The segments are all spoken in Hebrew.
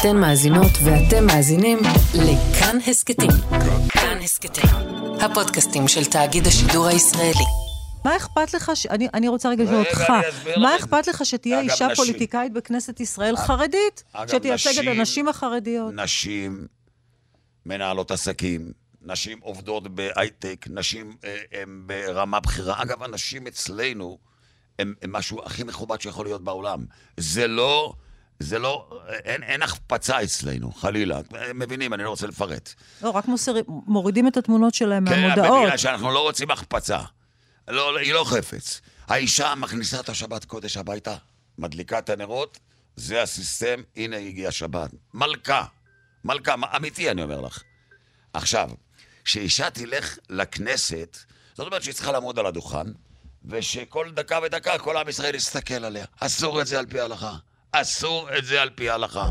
אתן מאזינות ואתם מאזינים לכאן הסכתים. כאן הסכתים, הפודקאסטים של תאגיד השידור הישראלי. מה אכפת לך, ש... אני, אני רוצה רגע לשאול אותך, מה. אכפת לך שתהיה אגב, אישה נשים- פוליטיקאית בכנסת ישראל חרדית, אגב, שתייצג את נשים- הנשים החרדיות? נשים מנהלות עסקים, נשים עובדות בהייטק, נשים אה, הן ברמה בכירה. אגב, הנשים אצלנו הן משהו הכי מכובד שיכול להיות בעולם. זה לא... זה לא, אין, אין החפצה אצלנו, חלילה. מבינים, אני לא רוצה לפרט. לא, רק מוסר... מורידים את התמונות שלהם כן, מהמודעות. בגלל שאנחנו לא רוצים החפצה. לא, לא, היא לא חפץ. האישה מכניסה את השבת קודש הביתה, מדליקה את הנרות, זה הסיסטם, הנה הגיעה שבת. מלכה, מלכה, אמיתי אני אומר לך. עכשיו, כשאישה תלך לכנסת, זאת אומרת שהיא צריכה לעמוד על הדוכן, ושכל דקה ודקה כל עם ישראל יסתכל עליה. אסור את זה על פי ההלכה. אסור את זה על פי ההלכה.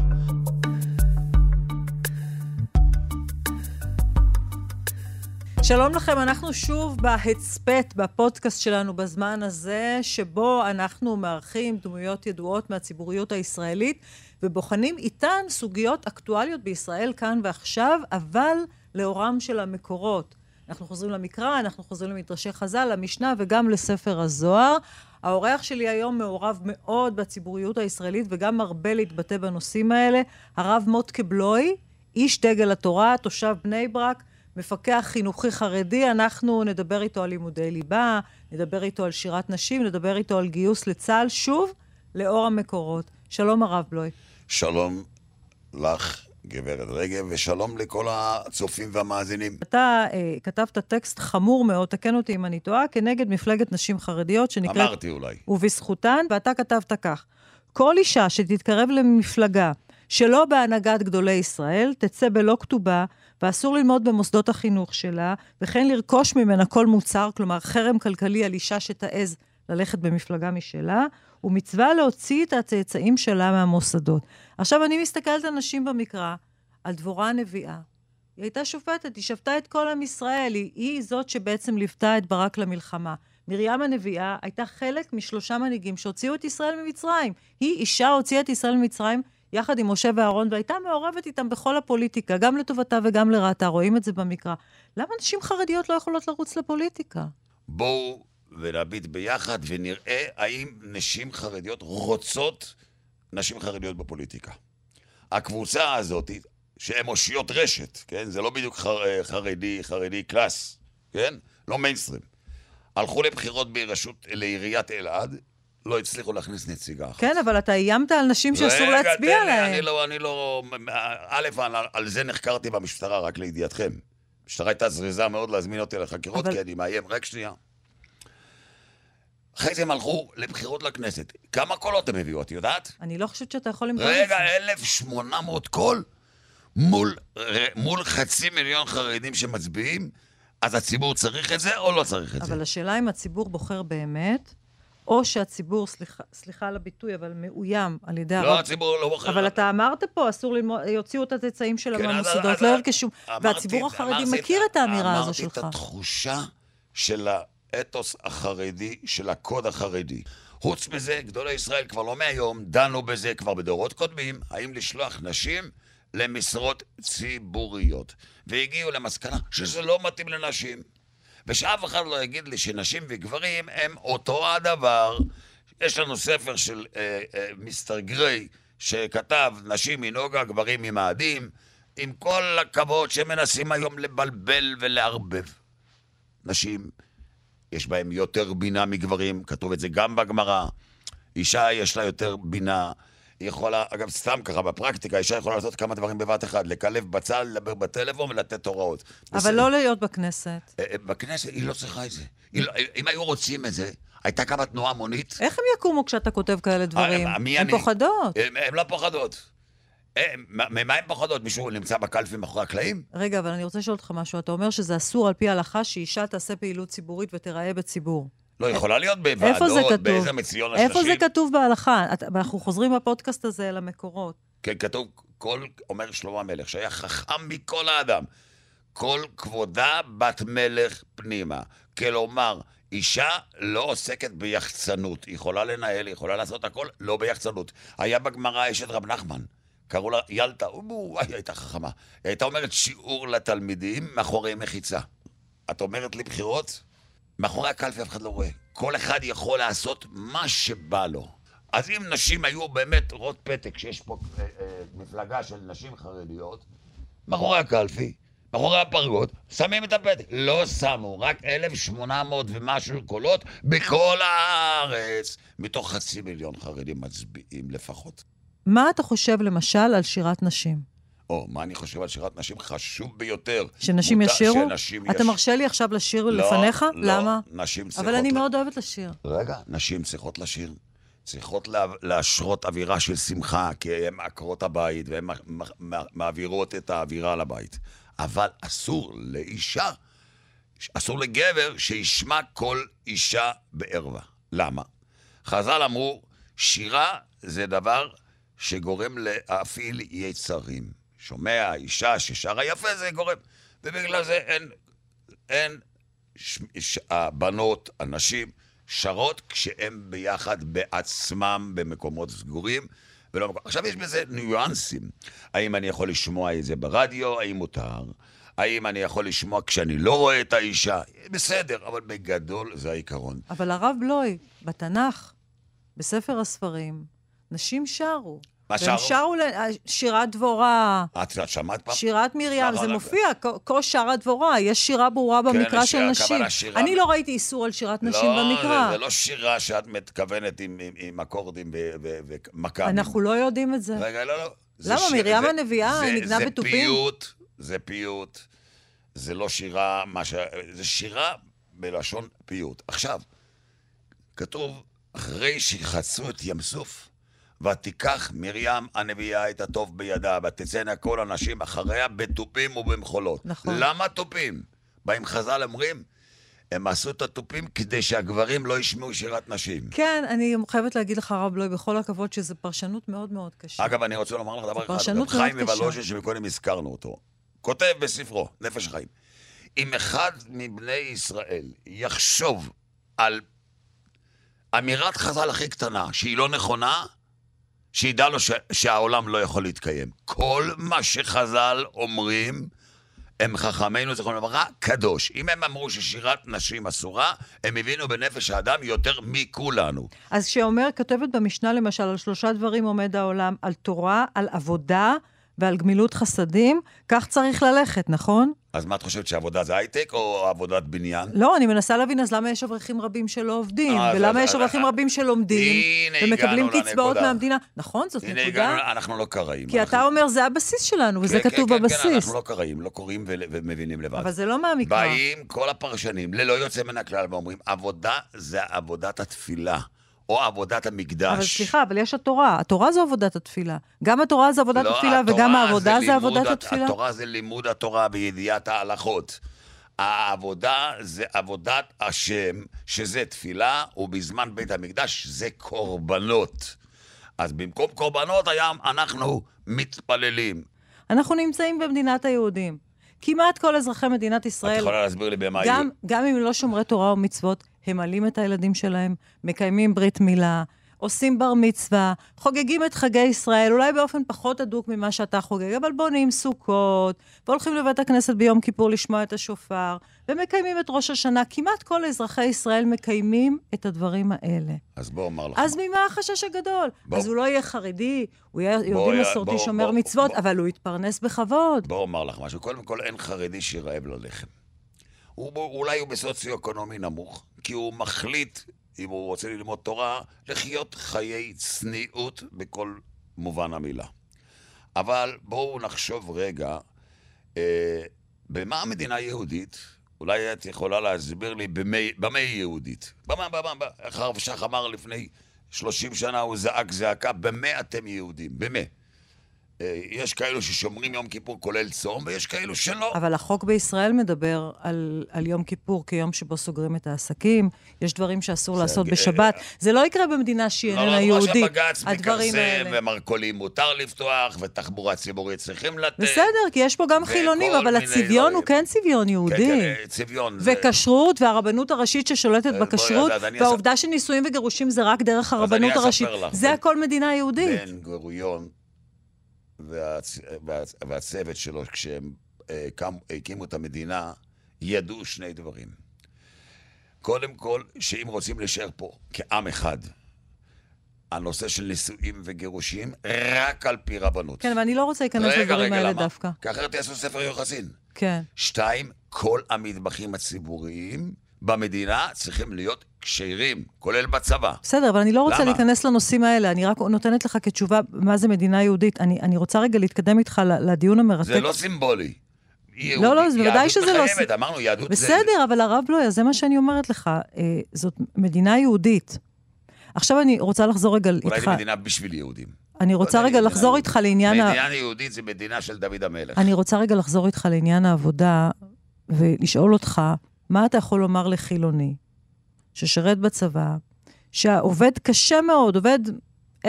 שלום לכם, אנחנו שוב בהצפת, בפודקאסט שלנו בזמן הזה, שבו אנחנו מארחים דמויות ידועות מהציבוריות הישראלית, ובוחנים איתן סוגיות אקטואליות בישראל כאן ועכשיו, אבל לאורם של המקורות. אנחנו חוזרים למקרא, אנחנו חוזרים למדרשי חז"ל, למשנה וגם לספר הזוהר. האורח שלי היום מעורב מאוד בציבוריות הישראלית וגם מרבה להתבטא בנושאים האלה, הרב מוטקה בלוי, איש דגל התורה, תושב בני ברק, מפקח חינוכי חרדי, אנחנו נדבר איתו על לימודי ליבה, נדבר איתו על שירת נשים, נדבר איתו על גיוס לצה"ל, שוב, לאור המקורות. שלום הרב בלוי. שלום לך, גברת רגב, ושלום לכל הצופים והמאזינים. אתה אה, כתבת טקסט חמור מאוד, תקן אותי אם אני טועה, כנגד מפלגת נשים חרדיות שנקראת... אמרתי אולי. ובזכותן, ואתה כתבת כך: כל אישה שתתקרב למפלגה שלא בהנהגת גדולי ישראל, תצא בלא כתובה, ואסור ללמוד במוסדות החינוך שלה, וכן לרכוש ממנה כל מוצר, כלומר חרם כלכלי על אישה שתעז ללכת במפלגה משלה, ומצווה להוציא את הצאצאים שלה מהמוסדות. עכשיו, אני מסתכלת על נשים במקרא, על דבורה הנביאה. היא הייתה שופטת, היא שפטה את כל עם ישראל, היא, היא זאת שבעצם ליוותה את ברק למלחמה. מרים הנביאה הייתה חלק משלושה מנהיגים שהוציאו את ישראל ממצרים. היא אישה הוציאה את ישראל ממצרים יחד עם משה ואהרון, והייתה מעורבת איתם בכל הפוליטיקה, גם לטובתה וגם לרעתה, רואים את זה במקרא. למה נשים חרדיות לא יכולות לרוץ לפוליטיקה? בואו ונביט ביחד ונראה האם נשים חרדיות רוצות נשים חרדיות בפוליטיקה. הקבוצה הזאת, שהן אושיות רשת, כן? זה לא בדיוק חר, חרדי, חרדי קלאסי, כן? לא מיינסטרים. הלכו לבחירות ברשות, לעיריית אלעד, לא הצליחו להכניס נציגה אחת. כן, אבל אתה איימת על נשים שאסור רגע, להצביע תן לי, עליהן. אני לא, אני לא... א', על, על זה נחקרתי במשטרה, רק לידיעתכם. המשטרה הייתה זריזה מאוד להזמין אותי לחקירות, אבל- כי אני מאיים. רק שנייה. אחרי זה הם הלכו לבחירות לכנסת. כמה קולות הם הביאו, את יודעת? אני לא חושבת שאתה יכול למדוד את זה. רגע, 1,800 קול מול, מול חצי מיליון חרדים שמצביעים, אז הציבור צריך את זה או לא צריך את זה? אבל השאלה אם הציבור בוחר באמת, או שהציבור, סליחה, סליחה על הביטוי, אבל מאוים על ידי לא, הרב. הציבור לא בוחר. אבל אתה אמרת פה, אסור ללמוד, יוציאו את הצאצאים שלה כן, מהמוסדות, לא ירכשו. והציבור החרדי מכיר את האמירה הזו שלך. אמרתי את התחושה של האתוס החרדי, של הקוד החרדי. חוץ מזה, גדולי ישראל כבר לא מהיום, דנו בזה כבר בדורות קודמים, האם לשלוח נשים למשרות ציבוריות. והגיעו למסקנה שזה לא מתאים לנשים. ושאף אחד לא יגיד לי שנשים וגברים הם אותו הדבר. יש לנו ספר של אה, אה, מיסטר גריי, שכתב נשים מנוגה, גברים ממאדים, עם כל הכבוד שמנסים היום לבלבל ולערבב. נשים, יש בהן יותר בינה מגברים, כתוב את זה גם בגמרא. אישה יש לה יותר בינה. היא יכולה, אגב, סתם ככה, בפרקטיקה, אישה יכולה לעשות כמה דברים בבת אחת, לקלב בצל, לדבר בטלפון ולתת הוראות. אבל בסדר. לא להיות בכנסת. אה, אה, בכנסת היא לא צריכה את זה. לא, אם היו רוצים את זה, הייתה קמה תנועה המונית. איך הם יקומו כשאתה כותב כאלה דברים? אה, הן? פוחדות. הן לא פוחדות. אה, מה- ממה הן פוחדות? מישהו נמצא בקלפי מאחורי הקלעים? רגע, אבל אני רוצה לשאול אותך משהו. אתה אומר שזה אסור על פי ההלכה שאישה תעשה פעילות ציבורית ותיראה בציבור. לא, יכולה להיות בוועדות? באיזה מציון השלשים. איפה זה כתוב בהלכה? אנחנו חוזרים בפודקאסט הזה למקורות. כן, כתוב, כל, אומר שלמה המלך, שהיה חכם מכל האדם. כל כבודה בת מלך פנימה. כלומר, אישה לא עוסקת ביחצנות. היא יכולה לנהל, היא יכולה לעשות הכל, לא ביחצנות. היה בגמרא אשת רב נחמן. קראו לה ילטה, וואי, היא הייתה חכמה. היא הייתה אומרת שיעור לתלמידים מאחורי מחיצה. את אומרת לי בחירות? מאחורי הקלפי אף אחד לא רואה. כל אחד יכול לעשות מה שבא לו. אז אם נשים היו באמת רואות פתק, שיש פה אה, אה, מפלגה של נשים חרדיות, מאחורי הקלפי, מאחורי הפרגוד, שמים את הפתק. לא שמו, רק 1,800 ומשהו קולות בכל הארץ. מתוך חצי מיליון חרדים מצביעים לפחות. מה אתה חושב, למשל, על שירת נשים? או, מה אני חושב על שירת נשים? חשוב ביותר. שנשים מותר- ישירו? שנשים אתה יש- מרשה לי עכשיו לשיר לא, לפניך? לא, למה? נשים צריכות... אבל אני ל- מאוד אוהבת לשיר. רגע, נשים צריכות לשיר. צריכות לה, להשרות אווירה של שמחה, כי הן עקרות הבית והן מעבירות את האווירה לבית. אבל אסור לאישה, אסור לגבר שישמע כל אישה בערווה. למה? חז"ל אמרו, שירה זה דבר שגורם להפעיל יצרים. שומע אישה ששרה יפה, זה גורם. ובגלל זה אין, אין ש, ש, הבנות, הנשים, שרות כשהן ביחד בעצמם במקומות סגורים. ולא. עכשיו יש בזה ניואנסים. האם אני יכול לשמוע את זה ברדיו? האם מותר? האם אני יכול לשמוע כשאני לא רואה את האישה? בסדר, אבל בגדול זה העיקרון. אבל הרב בלוי, בתנ"ך, בספר הספרים, נשים שרו. מה והם שרו? שרו ל- שירת דבורה, את את שמעת פעם? שירת מרים, זה. מופיע, כה- שרה דבורה, יש שירה ברורה כן, במקרא של נשים. אני לא ראיתי איסור על שירת נשים לא, במקרא. זה, זה לא שירה שאת מתכוונת עם, אקורדים ו- ו- ומכ"מים. אנחנו לא יודעים את זה. רגע, לא, לא. למה? מרים הנביאה, היא ניגנה זה בתופים? פיוט, זה פיוט. זה לא שירה. זה שירה בלשון פיוט. עכשיו, כתוב, אחרי שחצו את ים סוף, ותיקח מרים הנביאה את הטוב בידה, ותצאנה כל הנשים אחריה בתופים ובמחולות. נכון. למה תופים? באים חז"ל אומרים, הם עשו את התופים כדי שהגברים לא ישמעו שירת נשים. כן, אני חייבת להגיד לך, הרב בלוי, בכל הכבוד, שזו פרשנות מאוד מאוד קשה. אגב, אני רוצה לומר לך דבר אחד. פרשנות חיים מאוד קשה. מוולוז'ין, שקודם הזכרנו אותו, כותב בספרו, נפש חיים, אם אחד מבני ישראל יחשוב על אמירת חז"ל הכי קטנה, שהיא לא נכונה, שידע לו ש- שהעולם לא יכול להתקיים. כל מה שחז"ל אומרים, הם חכמינו, זיכרונו לברכה, קדוש. אם הם אמרו ששירת נשים אסורה, הם הבינו בנפש האדם יותר מכולנו. אז שאומר, כותבת במשנה למשל, על שלושה דברים עומד העולם, על תורה, על עבודה ועל גמילות חסדים, כך צריך ללכת, נכון? אז מה את חושבת, שעבודה זה הייטק או עבודת בניין? לא, אני מנסה להבין, אז למה יש אברכים רבים שלא עובדים? אה, אז- ולמה אז- יש אברכים אז- רבים שלומדים ומקבלים קצבאות. מהמדינה? נכון, זאת הנה נקודה. הגענו, אנחנו לא קראים. כי אנחנו- אתה אומר, זה הבסיס שלנו, וזה כן, כתוב כן, כן, כן, בבסיס. אנחנו לא קראים, לא קוראים ול- ומבינים לבד. אבל זה לא מהמקרא. באים כל הפרשנים, ללא יוצא מן הכלל, ואומרים, עבודה זה עבודת התפילה, או עבודת המקדש. אבל סליחה, אבל יש התורה. התורה זו עבודת התפילה. גם התורה זה עבודת לא, התפילה, התורה וגם העבודה זה לימוד עבודת הת- התפילה. התורה זה לימוד התורה בידיעת ההלכות. העבודה זה עבודת השם, שזה תפילה, ובזמן בית המקדש זה קורבנות. אז במקום קורבנות היה אנחנו מתפללים. אנחנו נמצאים במדינת היהודים. כמעט כל אזרחי מדינת את ישראל, יכולה להסביר לי במה גם, גם אם לא שומרי תורה ומצוות, הם מעלים את הילדים שלהם, מקיימים ברית מילה, עושים בר מצווה, חוגגים את חגי ישראל, אולי באופן פחות הדוק ממה שאתה חוגג, אבל בונים סוכות, והולכים לבית הכנסת ביום כיפור לשמוע את השופר, ומקיימים את ראש השנה. כמעט כל אזרחי ישראל מקיימים את הדברים האלה. אז בוא אומר לך. אז ממה החשש הגדול? בוא. אז הוא לא יהיה חרדי, הוא יהיה יהודי יא- מסורתי שומר בוא, מצוות, בוא. אבל הוא יתפרנס בכבוד. בוא אומר לך משהו. קודם כל, אין חרדי שירעב לו לחם. הוא, אולי הוא בסוציו-אקונומי נמוך, כי הוא מחליט, אם הוא רוצה ללמוד תורה, לחיות חיי צניעות בכל מובן המילה. אבל בואו נחשוב רגע, אה, במה המדינה יהודית? אולי את יכולה להסביר לי במה היא יהודית? במה, במה, במה, איך הרב שך אמר לפני 30 שנה, הוא זעק זעקה, במה אתם יהודים? במה? אה, יש כאלו ששומרים יום כיפור כולל צום, ויש כאלו שלא. אבל החוק בישראל מדבר על, על יום כיפור כיום שבו סוגרים את העסקים, יש דברים שאסור לעשות בשבת. זה לא יקרה במדינה שהיא לא, איננה לא, יהודית, לא שבג"ץ הדברים מכרסם, האלה. ומרכולים מותר לפתוח, ותחבורה ציבורית צריכים לתת. בסדר, כי יש פה גם חילונים, אבל הצביון. הוא כן צביון כן, יהודי. כן, אה, צביון. וכשרות, והרבנות הראשית ששולטת בכשרות, והעובדה שנישואים וגירושים זה רק דרך הרבנות הראשית. זה הכל מדינה יהודית. בן גוריון והצ... והצ... והצוות שלו, כשהם אה, קם... הקימו את המדינה, ידעו שני דברים. קודם כל, שאם רוצים להישאר פה כעם אחד, הנושא של נישואים וגירושים, רק על פי רבנות. כן, אבל אני לא רוצה להיכנס רגע, לדברים רגע, האלה למה? דווקא. כי אחרת יעשו ספר יוחסין. כן. שתיים, כל המטבחים הציבוריים במדינה צריכים להיות כשרים, כולל בצבא. בסדר, אבל אני לא רוצה למה? להיכנס לנושאים האלה, אני רק נותנת לך כתשובה מה זה מדינה יהודית. אני, אני רוצה רגע להתקדם איתך לדיון המרתק. זה לא סימבולי. לא, לא, זה בוודאי שזה לא יהדות מחייבת, אמרנו, יהדות זה... בסדר, אבל הרב בלויה, זה מה שאני אומרת לך. אה, זאת מדינה יהודית. עכשיו אני רוצה לחזור רגע אולי איתך. זו מדינה בשביל יהודים. אני רוצה לא יודע, רגע לחזור יהודית. איתך לעניין ה... מדינה יהודית זה מדינה של דוד המלך. אני רוצה רגע לחזור איתך לעניין העבודה ולשאול אותך, מה אתה יכול לומר לחילוני ששירת בצבא, שעובד קשה מאוד, עובד 10-12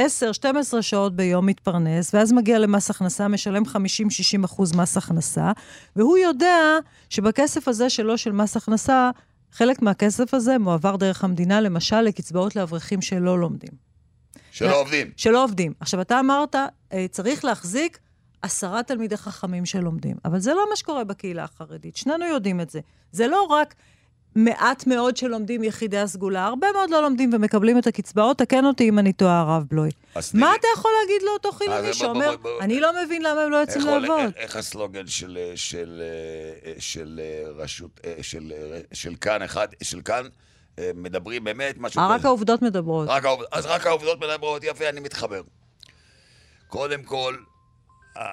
שעות ביום מתפרנס, ואז מגיע למס הכנסה, משלם 50-60 אחוז מס הכנסה, והוא יודע שבכסף הזה שלו של מס הכנסה, חלק מהכסף הזה מועבר דרך המדינה, למשל, לקצבאות לאברכים שלא לומדים. שלא עובדים. שלא עובדים. עכשיו, אתה אמרת, אה, צריך להחזיק עשרה תלמידי חכמים שלומדים, אבל זה לא מה שקורה בקהילה החרדית, שנינו יודעים את זה. זה לא רק מעט מאוד שלומדים יחידי הסגולה, הרבה מאוד לא לומדים ומקבלים את הקצבאות, תקן אותי אם אני טועה, הרב בלוי. מה אתה יכול להגיד לאותו אז חילוני שאומר. אני לא מבין למה הם לא יוצאים לעבוד? איך- הסלוגן של, של, אה, של אה, רשות, אה, של, אה, של כאן אחד, של כאן, אה, מדברים באמת משהו אה, רק העובדות מדברות. אז רק העובדות מדברות יפה, אני מתחבר. קודם כל,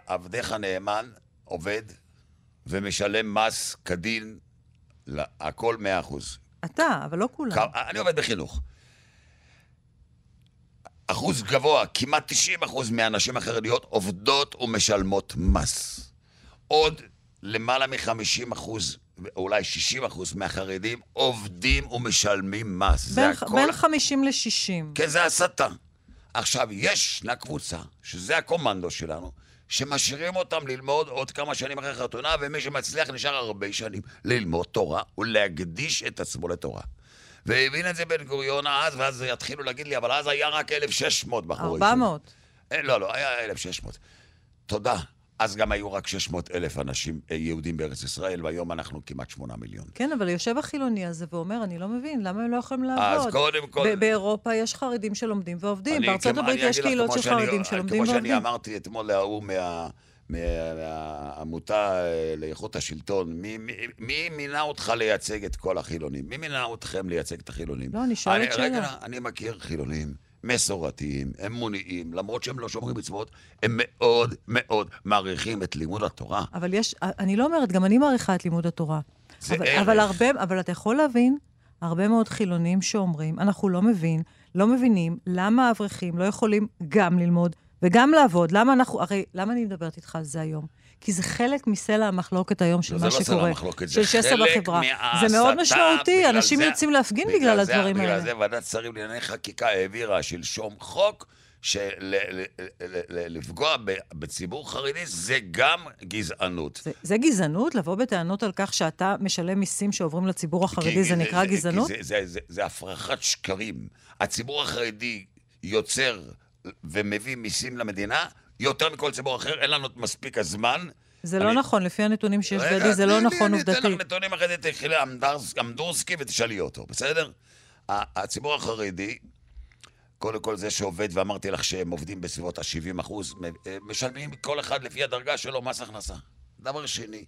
עבדך הנאמן עובד ומשלם מס כדין, הכל מאה אחוז. אתה, אבל לא כולם. אני עובד בחינוך. אחוז גבוה, כמעט 90 אחוז מהנשים החרדיות עובדות ומשלמות מס. עוד למעלה מ-50 אחוז, אולי 60 אחוז מהחרדים עובדים ומשלמים מס. בין- הכל... בין 50 ל-60. כן, זה הסתה. עכשיו, ישנה קבוצה, שזה הקומנדו שלנו, שמשאירים אותם ללמוד עוד כמה שנים אחרי חתונה, ומי שמצליח נשאר הרבה שנים ללמוד תורה ולהקדיש את עצמו לתורה. והבין את זה בן גוריון אז, ואז יתחילו להגיד לי, אבל אז היה רק 1,600 בחורי ישיבה." 400. אה, לא, לא, היה 1,600. תודה. אז גם היו רק 600 אלף אנשים אה, יהודים בארץ ישראל, והיום אנחנו כמעט 8 מיליון. כן, אבל יושב החילוני הזה ואומר, אני לא מבין, למה הם לא יכולים אז לעבוד? קודם כל... באירופה יש חרדים שלומדים ועובדים, בארצות כמו- הברית יש קהילות כמו של חרדים שלומדים כמו ועובדים. שאני אמרתי אתמול להוא מה- מה- מהעמותה אה, לאיכות השלטון, מי- מי- מי מינה אותך לייצג את כל החילונים? מי מינה אתכם לייצג את החילונים? לא, אני שואלת רגע, שאלה. אני מכיר חילונים מסורתיים, אמוניים, למרות שהם לא שומרים מצוות, הם מאוד מאוד מעריכים את לימוד התורה. אבל יש, אני לא אומרת, גם אני מעריכה את לימוד התורה. זה אבל, ערך. אבל הרבה, אבל אתה יכול להבין, הרבה מאוד חילונים שאומרים, אנחנו לא מבין, לא מבינים למה האברכים לא יכולים גם ללמוד וגם לעבוד. למה אנחנו, הרי, למה אני מדברת איתך על זה היום? כי זה חלק מסלע המחלוקת היום של לא, מה זה לא סלע שקורה. המחלוקת, זה של שסע חלק בחברה. מההסתה, זה מאוד משמעותי, בגלל אנשים זה- יוצאים להפגין בגלל זה- הדברים בגלל האלה. זה ועדת שרים לענייני חקיקה העבירה שלשום חוק שלפגוע בציבור חרדי זה גם גזענות. זה, זה גזענות? לבוא בטענות על כך שאתה משלם מיסים שעוברים לציבור החרדי, כי זה נקרא כי גזענות? זה, זה, זה, זה הפרחת שקרים. הציבור החרדי יוצר ומביא מיסים למדינה יותר מכל ציבור אחר, אין לנו מספיק הזמן. זה לא אני- נכון, לפי הנתונים שיש רגע, בידי, זה לא תני לי, נכון אני אתן. לך נתונים אחרי זה, תלכי לאמדרס- אמדורסקי ותשאלי אותו, בסדר? הציבור החרדי, קודם כל זה שעובד, ואמרתי לך שהם עובדים בסביבות ה-70 אחוז, מ- משלמים כל אחד לפי הדרגה שלו מס הכנסה. דבר שני,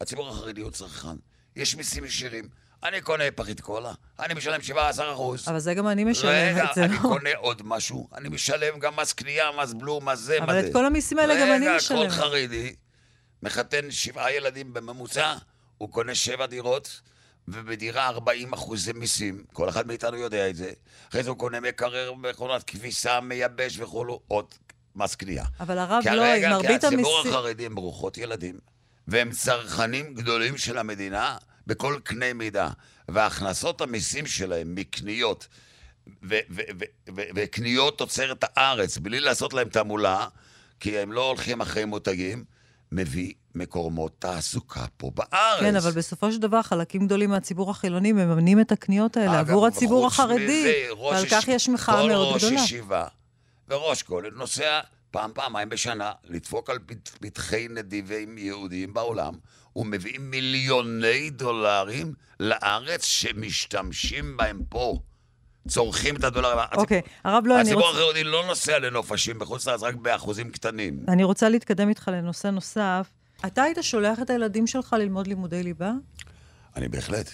הציבור החרדי הוא צרכן, יש מיסים ישירים. אני קונה פחית קולה, אני משלם 17 אחוז. אבל זה גם אני משלמת, רגע, זה אני לא... קונה עוד משהו, אני משלם גם מס קנייה, מס בלו, מס זה, מה זה. אבל את כל המיסים האלה גם אני רגע, משלמת. כל חרדי מחתן שבעה ילדים בממוצע, הוא קונה שבע דירות, ובדירה 40 אחוזי מיסים, כל אחד מאיתנו יודע את זה. אחרי זה הוא קונה מקרר, מכונת כביסה, מייבש וכולו, עוד מס קנייה. אבל הרב לא, הרגע, מרבית כי הציבור המיסים... החרדי הם ברוכות ילדים, והם צרכנים גדולים של המדינה בכל קנה מידה. והכנסות המיסים שלהם מקניות ו- ו- וקניות תוצרת הארץ, בלי לעשות להם תעמולה, כי הם לא הולכים אחרי מותגים, מביא מקומות תעסוקה פה בארץ. כן, אבל בסופו של דבר חלקים גדולים מהציבור החילוני מממנים את הקניות האלה אגב, עבור הציבור החרדי, ועל יש- כך יש מחאה מאוד כל גדולה. ראש ישיבה וראש כולל נוסע פעם, פעמיים בשנה, לדפוק על פת- פתחי נדיבים יהודיים בעולם, ומביאים מיליוני דולרים לארץ שמשתמשים בהם פה. צורכים את הדולרים. אוקיי, הרב לא, אני הציבור רוצה... החרדי לא נוסע לנופשים בחוץ לארץ רק באחוזים קטנים. אני רוצה להתקדם איתך לנושא נוסף. אתה היית שולח את הילדים שלך ללמוד לימודי ליבה? אני בהחלט.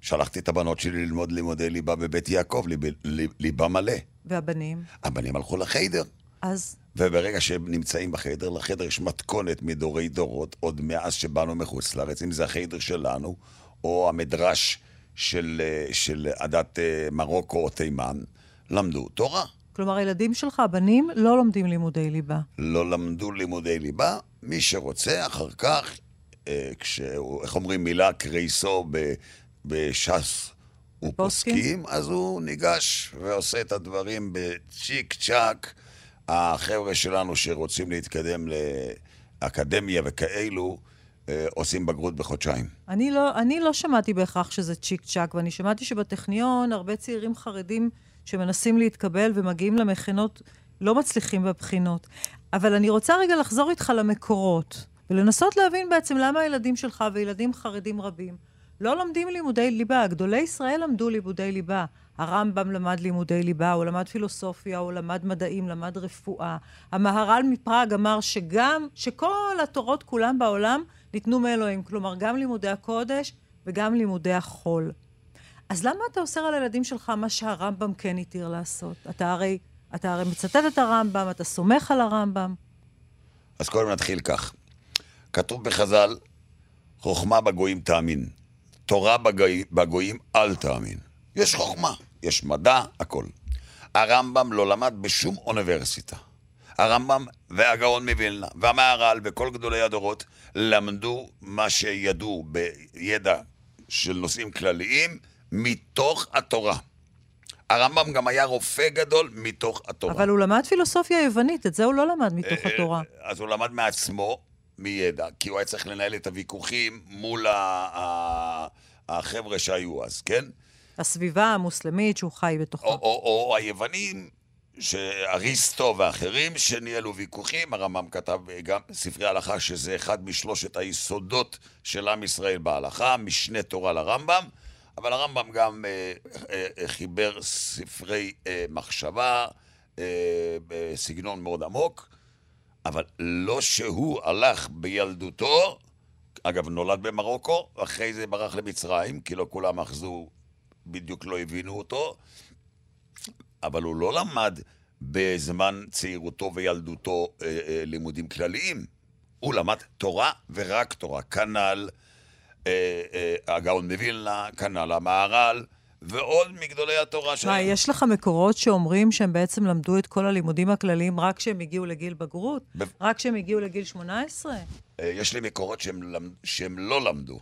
שלחתי את הבנות שלי ללמוד לימודי ליבה בבית יעקב, ליב, ליב, ליבה מלא. והבנים? הבנים הלכו לחיידר. אז וברגע שהם נמצאים בחדר, לחדר יש מתכונת מדורי דורות, עוד מאז שבאנו מחוץ לארץ, אם זה החדר שלנו, או המדרש של, אה, של עדת אה, מרוקו או תימן, למדו תורה. כלומר, הילדים שלך, הבנים, לא לומדים לימודי ליבה. לא למדו לימודי ליבה. מי שרוצה, אחר כך, אה, כשהוא, איך אומרים, מילה קרייסו ב- בש"ס? ופוסקים, אז הוא ניגש ועושה את הדברים בצ'יק צ'אק. החבר'ה שלנו שרוצים להתקדם לאקדמיה וכאלו, אה, עושים בגרות בחודשיים. אני לא, אני לא שמעתי בהכרח שזה צ'יק צ'אק, ואני שמעתי שבטכניון הרבה צעירים חרדים שמנסים להתקבל ומגיעים למכינות לא מצליחים בבחינות. אבל אני רוצה רגע לחזור איתך למקורות, ולנסות להבין בעצם למה הילדים שלך וילדים חרדים רבים לא לומדים לימודי ליבה. גדולי ישראל למדו לימודי ליבה. הרמב"ם למד לימודי ליבה, הוא למד פילוסופיה, הוא למד מדעים, למד רפואה. המהר"ל מפראג אמר שגם, שכל התורות כולם בעולם ניתנו מאלוהים. כלומר, גם לימודי הקודש וגם לימודי החול. אז למה אתה אוסר על הילדים שלך מה שהרמב"ם כן התיר לעשות? אתה הרי, אתה הרי מצטט את הרמב"ם, אתה סומך על הרמב"ם. אז קודם נתחיל כך. כתוב בחז"ל, חוכמה בגויים תאמין, תורה בגוי, בגויים אל תאמין. יש חוכמה, יש מדע, הכל. הרמב"ם לא למד בשום אוניברסיטה. הרמב"ם והגאון מווילנה והמהר"ל וכל גדולי הדורות למדו מה שידעו בידע של נושאים כלליים מתוך התורה. הרמב"ם גם היה רופא גדול מתוך התורה. אבל הוא למד פילוסופיה יוונית, את זה הוא לא למד מתוך אה, התורה. אז הוא למד מעצמו, מידע, כי הוא היה צריך לנהל את הוויכוחים מול ה- ה- החבר'ה שהיו אז, כן? הסביבה המוסלמית שהוא חי בתוכה. או, או, או היוונים, שאריסטו ואחרים, שניהלו ויכוחים, הרמב"ם כתב גם ספרי הלכה, שזה אחד משלושת היסודות של עם ישראל בהלכה, משנה תורה לרמב"ם, אבל הרמב"ם גם אה, אה, אה, חיבר ספרי אה, מחשבה אה, בסגנון מאוד עמוק, אבל לא שהוא הלך בילדותו, אגב, נולד במרוקו, אחרי זה ברח למצרים, כי לא כולם אחזו, בדיוק לא הבינו אותו, אבל הוא לא למד בזמן צעירותו וילדותו אה, אה, לימודים כלליים. הוא למד תורה ורק תורה. כנ"ל אה, אה, הגאון מווילנה, כנ"ל המהר"ל, ועוד מגדולי התורה מה, שלהם. יש לך מקורות שאומרים שהם בעצם למדו את כל הלימודים הכלליים רק כשהם הגיעו לגיל בגרות? ב- רק כשהם הגיעו לגיל 18? אה, יש לי מקורות שהם, למ- שהם לא למדו,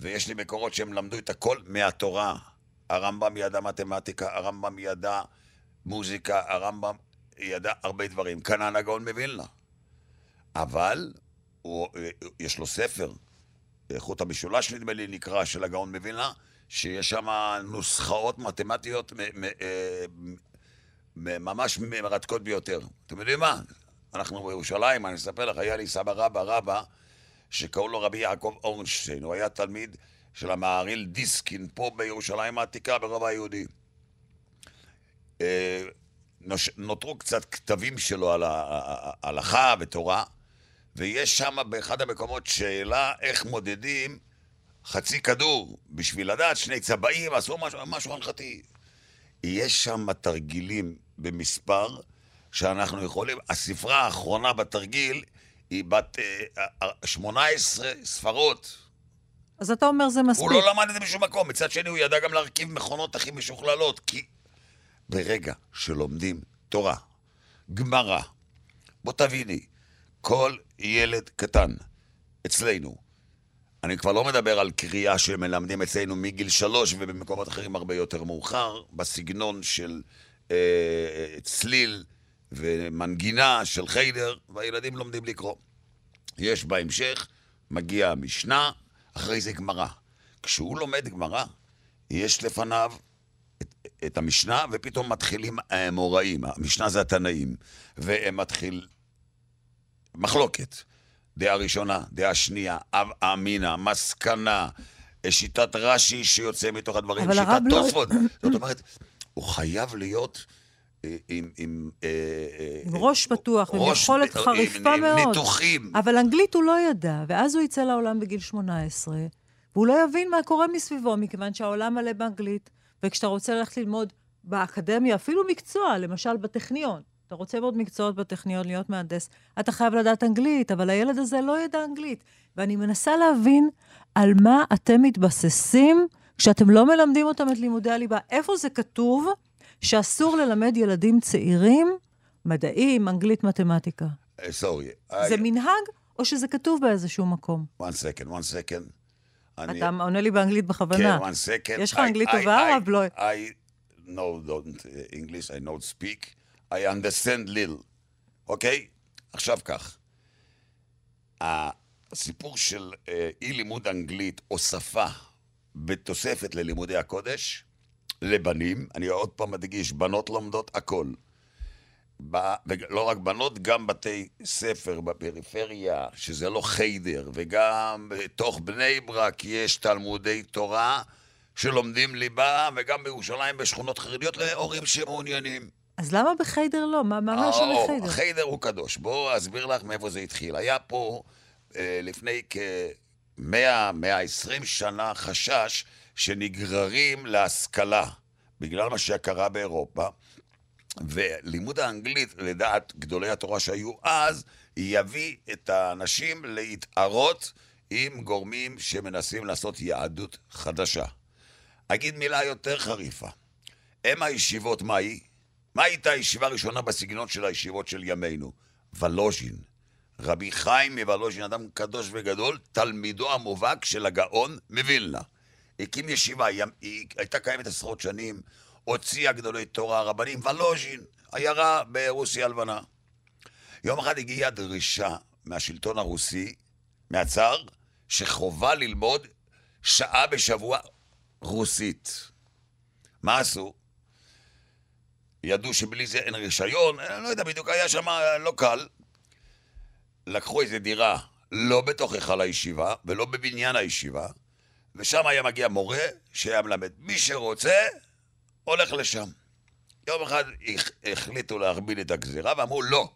ויש לי מקורות שהם למדו את הכל מהתורה. הרמב"ם ידע מתמטיקה, הרמב"ם ידע מוזיקה, הרמב"ם ידע הרבה דברים. כנ"ל הגאון מווילנה. אבל הוא, אה, יש לו ספר, חוט המשולש נדמה לי נקרא, של הגאון מווילנה, שיש שם נוסחאות מתמטיות אה, ממש מרתקות ביותר. אתם יודעים מה? אנחנו בירושלים, אני אספר לך, היה לי סבא רבא רבא, שקראו לו רבי יעקב אורנשטיין, הוא היה תלמיד של המהריל דיסקין פה בירושלים העתיקה ברובע היהודי. אה, נותרו קצת כתבים שלו על ההלכה ותורה, ויש שם באחד המקומות שאלה איך מודדים חצי כדור בשביל לדעת שני צבעים, עשו משהו, משהו הנחתי. יש שם תרגילים במספר שאנחנו יכולים, הספרה האחרונה בתרגיל היא בת אה, אה, 18 ספרות. אז אתה אומר זה מספיק. הוא לא למד את זה בשום מקום. מצד שני, הוא ידע גם להרכיב מכונות הכי משוכללות, כי ברגע שלומדים תורה, גמרא, בוא תביני, כל ילד קטן אצלנו, אני כבר לא מדבר על קריאה שמלמדים אצלנו מגיל שלוש ובמקומות אחרים הרבה יותר מאוחר, בסגנון של אה, צליל ומנגינה של חיידר, והילדים לומדים לקרוא. יש בהמשך, מגיע המשנה, אחרי זה גמרא. כשהוא לומד גמרא, יש לפניו את, את המשנה, ופתאום מתחילים האמוראים. המשנה זה התנאים, והם מתחיל מחלוקת. דעה ראשונה, דעה שנייה, אב אמינא, מסקנה, שיטת רש"י שיוצא מתוך הדברים, שיטת לא- תוספות. זאת אומרת, הוא חייב להיות אה, עם... עם, אה, אה, עם ראש פתוח, עם יכולת עם- חריפה עם מאוד. ניתוחים. אבל אנגלית הוא לא ידע, ואז הוא יצא לעולם בגיל 18, והוא לא יבין מה קורה מסביבו, מכיוון שהעולם מלא באנגלית, וכשאתה רוצה ללכת ללמוד באקדמיה, אפילו מקצוע, למשל בטכניון, אתה רוצה ללמוד מקצועות בטכניון, להיות מהנדס, אתה חייב לדעת אנגלית, אבל הילד הזה לא ידע אנגלית. ואני מנסה להבין על מה אתם מתבססים כשאתם לא מלמדים אותם את לימודי הליבה. איפה זה כתוב שאסור ללמד ילדים צעירים מדעים, אנגלית, מתמטיקה? סורי. זה מנהג, או שזה כתוב באיזשהו מקום? one second, one second. אתה עונה לי באנגלית בכוונה. כן, one second. יש לך אנגלית טובה, הרב בלוי? I know don't English, I know speak, I understand little, אוקיי? עכשיו כך, הסיפור של אה, אי לימוד אנגלית או שפה בתוספת ללימודי הקודש, לבנים, אני עוד פעם מדגיש, בנות לומדות הכל. ולא רק בנות, גם בתי ספר בפריפריה, שזה לא חיידר, וגם בתוך בני ברק יש תלמודי תורה שלומדים ליבה, וגם בירושלים בשכונות חרדיות להורים שמעוניינים. אז למה בחיידר לא? מה מה מאשר או, לחיידר? החיידר הוא קדוש. בואו אסביר לך מאיפה זה התחיל. היה פה אה, לפני כ-100-120 שנה חשש שנגררים להשכלה, בגלל מה שקרה באירופה. ולימוד האנגלית, לדעת גדולי התורה שהיו אז, יביא את האנשים להתערות עם גורמים שמנסים לעשות יהדות חדשה. אגיד מילה יותר חריפה. אם הישיבות, מה היא? מה הייתה הישיבה הראשונה בסגנון של הישיבות של ימינו? ולוז'ין. רבי חיים מוולוז'ין, אדם קדוש וגדול, תלמידו המובהק של הגאון מווילנה. הקים ישיבה, היא הייתה קיימת עשרות שנים, הוציאה גדולי תורה, רבנים, ולוז'ין, עיירה ברוסיה הלבנה. יום אחד הגיעה דרישה מהשלטון הרוסי, מהצאר, שחובה ללמוד שעה בשבוע רוסית. מה עשו? ידעו שבלי זה אין רישיון, אני לא יודע בדיוק, היה שם לא קל. לקחו איזה דירה, לא בתוך היכל הישיבה, ולא בבניין הישיבה, ושם היה מגיע מורה שהיה מלמד. מי שרוצה, הולך לשם. יום אחד הח- החליטו להכביד את הגזירה, ואמרו, לא,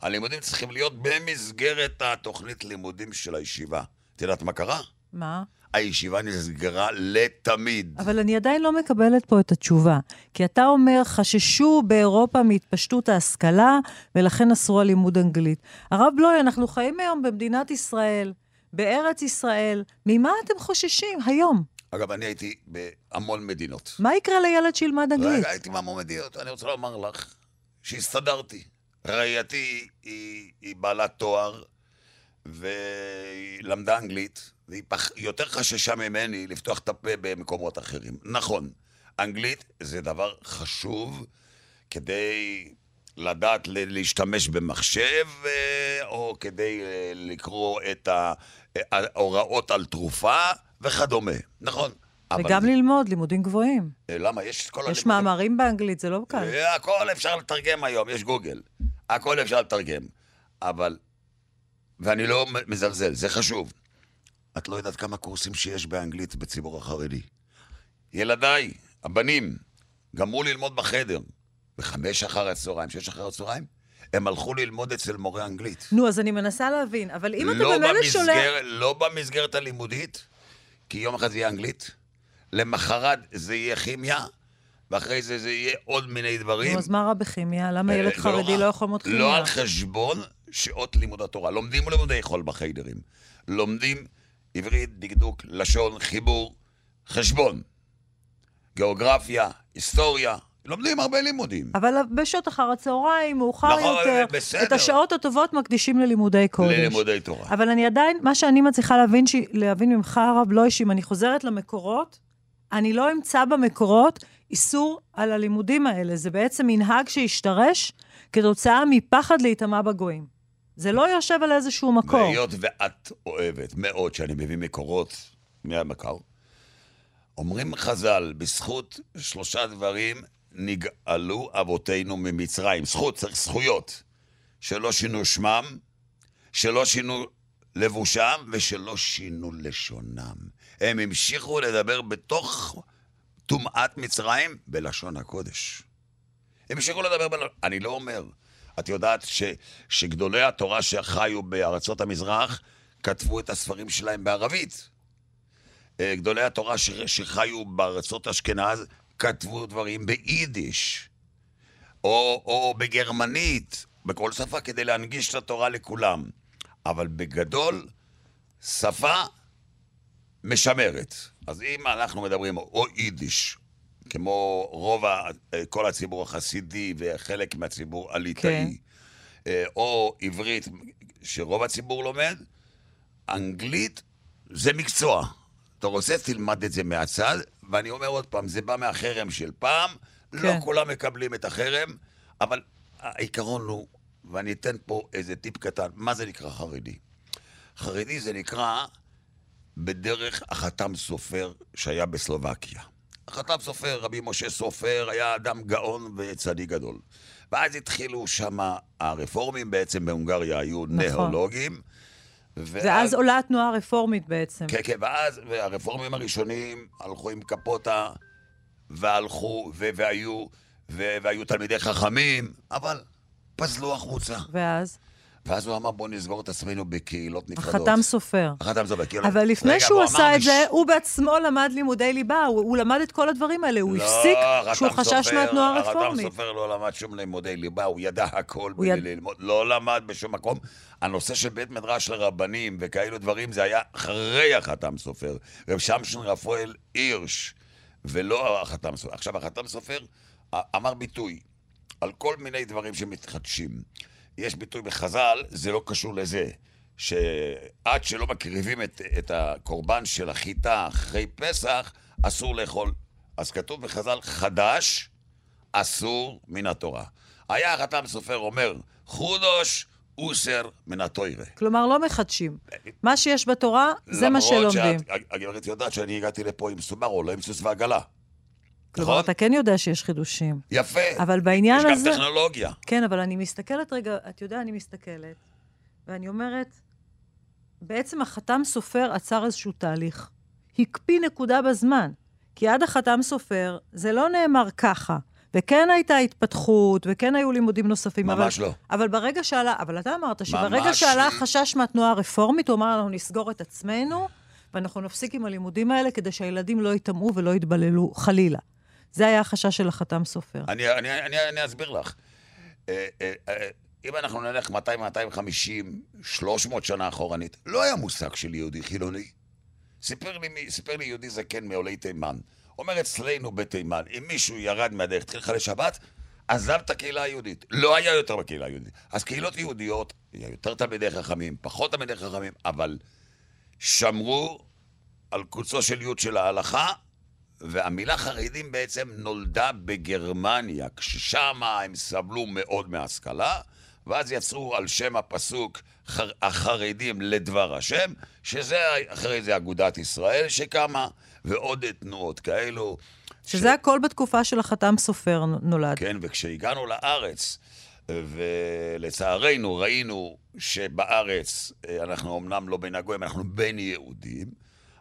הלימודים צריכים להיות במסגרת התוכנית לימודים של הישיבה. את יודעת מה קרה? מה? הישיבה נסגרה לתמיד. אבל אני עדיין לא מקבלת פה את התשובה. כי אתה אומר, חששו באירופה מהתפשטות ההשכלה, ולכן אסרו על לימוד אנגלית. הרב בלוי, אנחנו חיים היום במדינת ישראל, בארץ ישראל. ממה אתם חוששים היום? אגב, אני הייתי בהמון מדינות. מה יקרה לילד שילמד אנגלית? רגע, הייתי בהמון מדינות. אני רוצה לומר לך שהסתדרתי. רעייתי היא, היא בעלת תואר, והיא למדה אנגלית, והיא פח, יותר חששה ממני לפתוח את הפה במקומות אחרים. נכון, אנגלית זה דבר חשוב כדי לדעת להשתמש במחשב, אה, או כדי אה, לקרוא את ה- ההוראות על תרופה וכדומה. נכון. אבל וגם זה- ללמוד לימודים גבוהים. אה, למה? יש את כל יש הלימודים- מאמרים באנגלית, זה לא קל. אה, הכל אפשר לתרגם היום, יש גוגל. הכל אפשר לתרגם. אבל, ואני לא מזלזל, זה חשוב. את לא יודעת כמה קורסים שיש באנגלית בציבור החרדי. ילדיי, הבנים, גמרו ללמוד בחדר, בחמש אחר הצהריים, שש אחר הצהריים, הם הלכו ללמוד אצל מורה אנגלית. נו, אז אני מנסה להבין, אבל אם אתה לא במילא שולח... לא במסגרת הלימודית, כי יום אחד זה יהיה אנגלית, למחרת זה יהיה כימיה, ואחרי זה זה יהיה עוד מיני דברים. נו, אז מה רע בכימיה? למה אה, ילד זה חרדי. לא יכול ללמוד כימיה? לא על חשבון שעות לימוד התורה. לומדים לימודי חול בחיידרים. לומדים עברית, דקדוק, לשון, חיבור, חשבון. גיאוגרפיה, היסטוריה. לומדים הרבה לימודים. אבל בשעות אחר הצהריים, מאוחר נכון, יותר, בסדר. את השעות הטובות מקדישים ללימודי קודש. ללימודי תורה. אבל אני עדיין, מה שאני מצליחה להבין, ש... להבין ממך, הרב בלוי, שאם אני חוזרת למקורות, אני לא אמצא במקורות איסור על הלימודים האלה. זה בעצם מנהג שהשתרש כתוצאה מפחד להיטמע בגויים. זה לא יושב על איזשהו מקור. והיות ואת אוהבת מאוד שאני מביא מקורות מהמקר, אומרים חז"ל, בזכות שלושה דברים נגאלו אבותינו ממצרים. זכות, צריך זכויות. שלא שינו שמם, שלא שינו לבושם ושלא שינו לשונם. הם המשיכו לדבר בתוך טומאת מצרים בלשון הקודש. המשיכו לדבר בלשון... אני לא אומר. את יודעת ש, שגדולי התורה שחיו בארצות המזרח כתבו את הספרים שלהם בערבית. אה, גדולי התורה ש, שחיו בארצות אשכנז כתבו דברים ביידיש, או, או בגרמנית, בכל שפה, כדי להנגיש את התורה לכולם. אבל בגדול, שפה משמרת. אז אם אנחנו מדברים או יידיש, כמו רוב, ה, כל הציבור החסידי וחלק מהציבור הליטאי, כן. או עברית, שרוב הציבור לומד, אנגלית זה מקצוע. אתה רוצה, תלמד את זה מהצד, ואני אומר עוד פעם, זה בא מהחרם של פעם, לא כן. לא כולם מקבלים את החרם, אבל העיקרון הוא, ואני אתן פה איזה טיפ קטן, מה זה נקרא חרדי? חרדי זה נקרא בדרך החתם סופר שהיה בסלובקיה. החתם סופר, רבי משה סופר, היה אדם גאון וצדיק גדול. ואז התחילו שם הרפורמים, בעצם בהונגריה היו נכון. נאולוגים. ואז, ואז עולה התנועה הרפורמית בעצם. כן, כן, ואז הרפורמים הראשונים הלכו עם קפוטה, והלכו, ו- והיו, ו- והיו תלמידי חכמים, אבל פזלו החוצה. ואז? ואז הוא אמר, בוא נסגור את עצמנו בקהילות נפרדות. החתם סופר. החתם סופר. כאילו... אבל לפני רגע, שהוא עשה את מש... זה, הוא בעצמו למד לימודי ליבה, הוא, הוא למד את כל הדברים האלה, הוא לא, הפסיק כשהוא חשש מהתנועה הרפורמית. החתם סופר לא למד שום לימודי ליבה, הוא ידע הכל בלי יד... ללמוד, לא למד בשום מקום. הנושא של בית מדרש לרבנים וכאלו דברים, זה היה אחרי החתם סופר. רב שמשון רפואל הירש, ולא החתם סופר. עכשיו, החתם סופר אמר ביטוי על כל מיני דברים שמתחדשים. יש ביטוי בחז"ל, זה לא קשור לזה, שעד שלא מקריבים את, את הקורבן של החיטה אחרי פסח, אסור לאכול. אז כתוב בחז"ל, חדש אסור מן התורה. היה החתם סופר אומר, חודוש אוסר מן התוירה. כלומר, לא מחדשים. מה שיש בתורה, זה מה שלומדים. למרות שהגברת יודעת שאני הגעתי לפה עם סוברו, לא עם סוס ועגלה. כלומר, נכון? אתה כן יודע שיש חידושים. יפה. אבל בעניין יש הזה... יש גם טכנולוגיה. כן, אבל אני מסתכלת רגע, אתה יודע, אני מסתכלת, ואני אומרת, בעצם החתם סופר עצר איזשהו תהליך. הקפיא נקודה בזמן. כי עד החתם סופר, זה לא נאמר ככה. וכן הייתה התפתחות, וכן היו לימודים נוספים. ממש אבל, לא. אבל ברגע שעלה, אבל אתה אמרת שברגע שעלה החשש מהתנועה הרפורמית, הוא אמר, אנחנו נסגור את עצמנו, ואנחנו נפסיק עם הלימודים האלה כדי שהילדים לא יטמעו ולא יתבללו, חלילה. זה היה החשש של החתם סופר. אני, אני, אני, אני אסביר לך. אה, אה, אה, אם אנחנו נלך 200, 250, 300 שנה אחורנית, לא היה מושג של יהודי חילוני. סיפר לי, סיפר לי יהודי זקן מעולי תימן. אומר אצלנו בתימן, אם מישהו ירד מהדרך, התחיל לחלל שבת, עזב את הקהילה היהודית. לא היה יותר בקהילה היהודית. אז קהילות יהודיות, היה יותר תלמידי חכמים, פחות תלמידי חכמים, אבל שמרו על קוצו של יוד של ההלכה, והמילה חרדים בעצם נולדה בגרמניה, כששם הם סבלו מאוד מהשכלה, ואז יצרו על שם הפסוק החרדים לדבר השם, שזה אחרי זה אגודת ישראל שקמה, ועוד תנועות כאלו. שזה ש... הכל בתקופה של החתם סופר נולד. כן, וכשהגענו לארץ, ולצערנו ראינו שבארץ אה, אנחנו אמנם לא בין הגויים, אנחנו בין יהודים,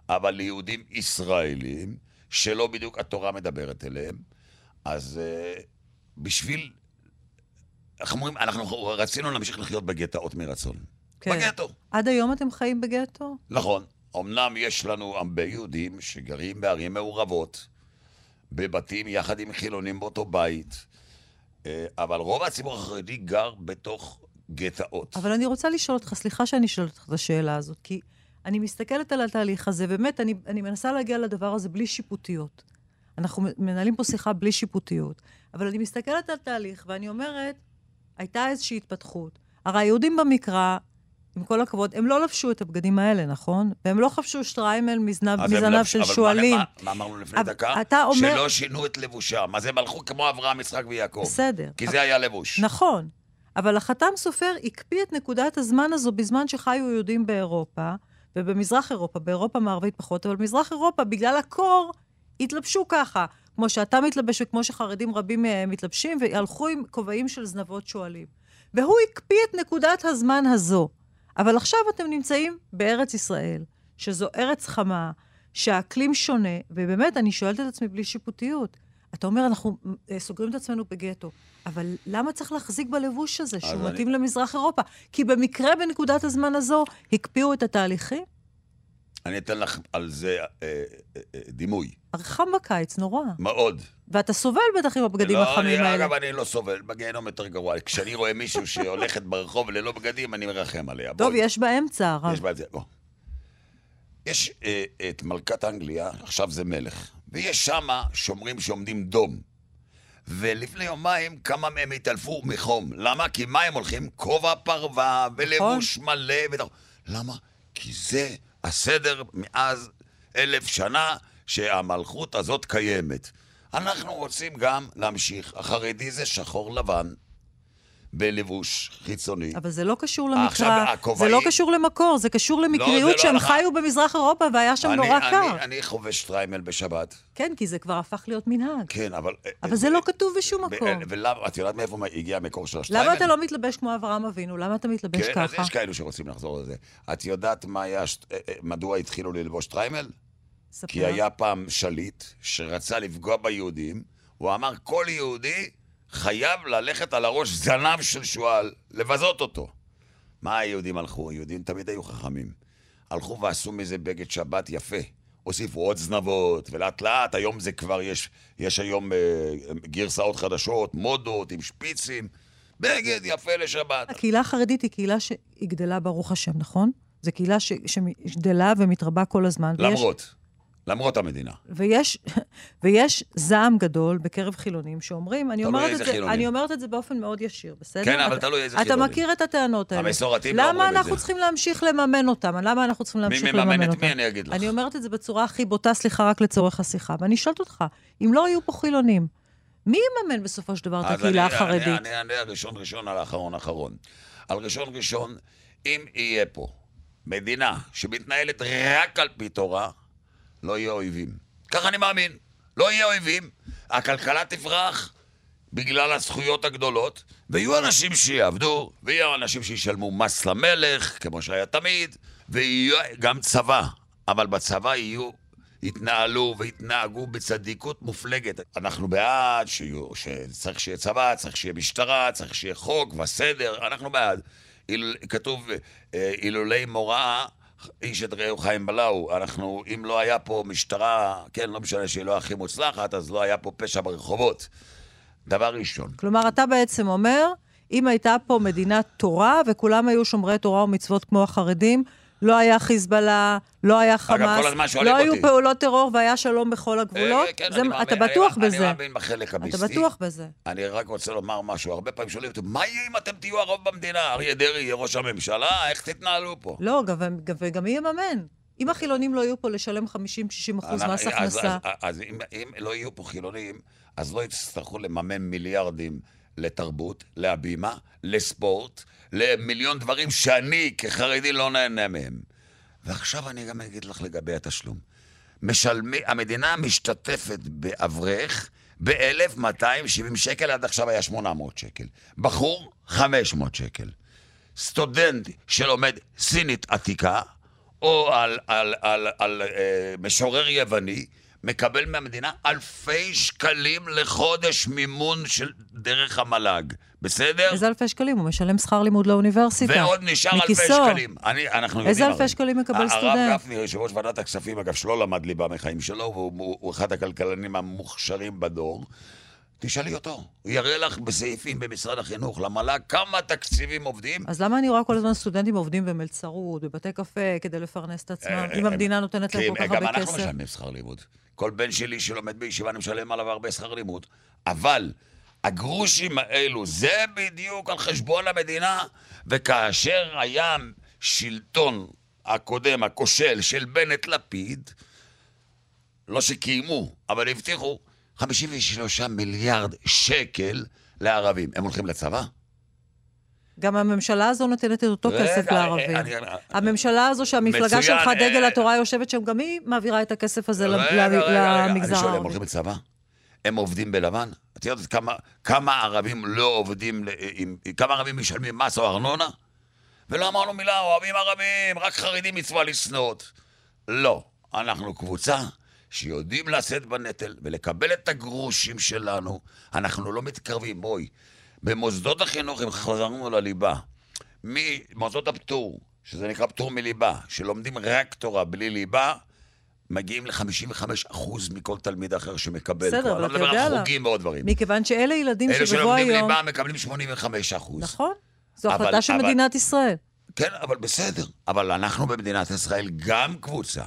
אבל ליהודים ישראלים, שלא בדיוק התורה מדברת אליהם. אז uh, בשביל, איך אומרים, אנחנו רצינו להמשיך לחיות בגטאות מרצון. כן. בגטו. עד היום אתם חיים בגטו? נכון. אמנם יש לנו הרבה יהודים שגרים בערים מעורבות, בבתים יחד עם חילונים באותו בית, אה, אבל רוב הציבור החרדי גר בתוך גטאות. אבל אני רוצה לשאול אותך, סליחה שאני שואלת אותך את השאלה הזאת, כי אני מסתכלת על התהליך הזה, באמת, אני, אני מנסה להגיע לדבר הזה בלי שיפוטיות. אנחנו מנהלים פה שיחה בלי שיפוטיות. אבל אני מסתכלת על תהליך, ואני אומרת, הייתה איזושהי התפתחות. הרי היהודים במקרא, עם כל הכבוד, הם לא לבשו את הבגדים האלה, נכון? והם לא חבשו שטריימל מזנב, מזנב של אבל שועלים. מה, מה אמרנו לפני דקה? אתה אומר... שלא שינו את לבושם. אז הם הלכו כמו אברהם, יצחק ויעקב. בסדר. כי זה היה לבוש. נכון. אבל החתם סופר הקפיא את נקודת הזמן הזו בזמן שחיו יהודים באירופה, ובמזרח אירופה, באירופה מערבית פחות, אבל במזרח אירופה, בגלל הקור, יתלבשו ככה, כמו שאתה מתלבש וכמו שחרדים רבים אה, מתלבשים, והלכו עם כובעים של זנבות שועלים. והוא הקפיא את נקודת הזמן הזו. אבל עכשיו אתם נמצאים בארץ ישראל, שזו ארץ חמה, שהאקלים שונה, ובאמת, אני שואלת את עצמי בלי שיפוטיות. אתה אומר, אנחנו אה, סוגרים את עצמנו בגטו, אבל למה צריך להחזיק בלבוש הזה, שהוא אני- מתאים למזרח אירופה? כי במקרה בנקודת הזמן הזו הקפיאו את התהליכים? אני אתן לך על זה אה, אה, אה, דימוי. חם בקיץ, נורא. מאוד. ואתה סובל בטח עם הבגדים לא, החמים אני, האלה. אגב, אני לא סובל, בגיהנום יותר גרוע. כשאני רואה מישהו שהולכת ברחוב ללא בגדים, אני מרחם עליה. טוב, בואי. יש באמצע, הרב. יש זה, בוא. יש אה, את מלכת אנגליה, עכשיו זה מלך, ויש שמה שומרים שעומדים דום. ולפני יומיים כמה מהם התעלפו מחום. למה? כי מה הם הולכים? כובע פרווה ולבוש מלא. וד... למה? כי זה הסדר מאז אלף שנה שהמלכות הזאת קיימת. אנחנו רוצים גם להמשיך. החרדי זה שחור לבן, בלבוש חיצוני. אבל זה לא קשור אה, עכשיו, למקרא, זה לא קשור למקור, זה קשור למקריות לא שהם הלכה. חיו במזרח אירופה והיה שם אני- נורא אני- קר. אני חובש שטריימל בשבת. כן, כי זה כבר הפך להיות מנהג. כן, אבל... אבל זה לא כתוב בשום מקום. ולמה, את יודעת מאיפה הגיע המקור של השטריימל? למה אתה לא מתלבש כמו אברהם אבינו? למה אתה מתלבש כן, ככה? יש כאלו שרוצים לחזור לזה. את יודעת מה היה, אה, אה, מדוע התחילו ללבוש שטריימל? ספר. כי היה פעם שליט שרצה לפגוע ביהודים, הוא אמר, כל יהודי חייב ללכת על הראש זנב של שועל, לבזות אותו. מה היהודים הלכו? היהודים תמיד היו חכמים. הלכו ועשו מזה בגד שבת יפה. הוסיפו עוד זנבות, ולאט לאט, היום זה כבר, יש, יש היום אה, גרסאות חדשות, מודות עם שפיצים. בגד יפה לשבת. הקהילה החרדית היא קהילה שהיא גדלה, ברוך השם, נכון? זו קהילה ש... שגדלה ומתרבה כל הזמן. ויש- למרות, המדינה. ויש, ויש זעם גדול בקרב חילונים שאומרים, אני אומרת, את זה, חילונים. אני אומרת את זה באופן מאוד ישיר, בסדר? כן, אבל אתה- תלוי איזה אתה חילונים. מכיר את הטענות האלה. המסורתיים לא אומרים למה את אנחנו זה. צריכים להמשיך לממן אותם? למה אנחנו צריכים להמשיך לממן מממן אותם? את מי אני אגיד לך? אני אומרת את זה בצורה הכי בוטה, סליחה, רק לצורך השיחה. ואני שואלת אותך, אם לא היו פה חילונים, מי יממן בסופו של דבר את הקהילה אני- החרדית? אני אני אענה ראשון ראשון על האחרון אחרון. על ראשון ראשון, אם יהיה פה מדינה שמתנהלת רק על פי תורה, לא יהיה אויבים. ככה אני מאמין. לא יהיה אויבים, הכלכלה תפרח בגלל הזכויות הגדולות, ויהיו אנשים שיעבדו, ויהיו אנשים שישלמו מס למלך, כמו שהיה תמיד, ויהיו גם צבא. אבל בצבא יהיו יתנהלו ויתנהגו בצדיקות מופלגת. אנחנו בעד שיהיו, שצריך שיהיה צבא, צריך שיהיה משטרה, צריך שיהיה חוק וסדר, אנחנו בעד. איל, כתוב, אה, אילולי מוראה, איש את רעהו חיים בלעו. אנחנו, אם לא היה פה משטרה, כן, לא משנה שהיא לא הכי מוצלחת, אז לא היה פה פשע ברחובות. דבר ראשון. כלומר, אתה בעצם אומר, אם הייתה פה מדינת תורה וכולם היו שומרי תורה ומצוות כמו החרדים, לא היה חיזבאללה, לא היה חמאס, לא היו אותי. פעולות טרור והיה שלום בכל הגבולות. אה, כן, זה, אני אתה מאמין- בטוח אני, בזה. אני מאמין בחלק אתה המיסטי. בטוח בזה. אני רק רוצה לומר משהו. הרבה פעמים שואלים אותי, מה יהיה אם אתם תהיו הרוב במדינה? אריה דרעי יהיה ראש הממשלה? איך תתנהלו פה? לא, גם, גם, וגם מי יממן? אם החילונים לא יהיו פה לשלם 50-60 אחוז מס אז- הכנסה, אז, אז אם, אם לא יהיו פה חילונים, אז לא יצטרכו לממן מיליארדים לתרבות, להבימה, לספורט, למיליון דברים שאני כחרדי לא נהנה מהם. ועכשיו אני גם אגיד לך לגבי התשלום. משלמי, המדינה משתתפת באברך ב-1,270 שקל, עד עכשיו היה 800 שקל. בחור, 500 שקל. סטודנט שלומד סינית עתיקה, או על, על, על, על אה, משורר יווני, מקבל מהמדינה אלפי שקלים לחודש מימון של דרך המל"ג. בסדר? איזה אלפי שקלים? הוא משלם שכר לימוד לאוניברסיטה. ועוד נשאר אלפי מכיסו. שקלים. אני, אנחנו יודעים... איזה אלפי הרי. שקלים מקבל הרב סטודנט? גפני, יושב ראש ועדת הכספים, אגב, שלא למד ליבה מחיים שלו, והוא הוא, הוא אחד הכלכלנים המוכשרים בדור. תשאלי אותו, הוא יראה לך בסעיפים במשרד החינוך, למל"ג, כמה תקציבים עובדים. אז למה אני רואה כל הזמן סטודנטים עובדים במלצרות, בבתי קפה, כדי לפרנס את עצמם, אה, אם אה, המדינה נותנת להם כל כך גם הרבה אנחנו כסף? משלמים שכר לימוד. כל בן שלי שלומד בישיבה, אני משלם עליו הרבה שכר לימוד. אבל הגרושים האלו, זה בדיוק על חשבון המדינה, וכאשר היה שלטון הקודם, הכושל, של בנט-לפיד, לא שקיימו, אבל הבטיחו 53 מיליארד שקל לערבים. הם הולכים לצבא? גם הממשלה הזו נותנת את אותו כסף לערבים. אני- הממשלה הזו שהמפלגה מצוין, שלך, דגל אה, התורה, יושבת שם, גם היא מעבירה את הכסף הזה רגע, למגזר אני שואל, הם הערבי. הולכים לצבא? הם עובדים בלבן? את יודעת כמה, כמה ערבים לא עובדים, עם, כמה ערבים משלמים מס או ארנונה? ולא אמרנו מילה, אוהבים ערבים, רק חרדים מצווה לשנוא. לא, אנחנו קבוצה שיודעים לשאת בנטל ולקבל את הגרושים שלנו. אנחנו לא מתקרבים, בואי. במוסדות החינוך, אם חזרנו לליבה, ממוסדות הפטור, שזה נקרא פטור מליבה, שלומדים רק תורה בלי ליבה, מגיעים ל-55% מכל תלמיד אחר שמקבל. בסדר. אבל לא אתה מדבר יודע על לה- חוגים ועוד דברים. מכיוון שאלה ילדים אלה שבבוא שלומדים היום... ליבה מקבלים 85%. נכון, זו אבל- החלטה של אבל- מדינת ישראל. כן, אבל בסדר. אבל אנחנו במדינת ישראל גם קבוצה,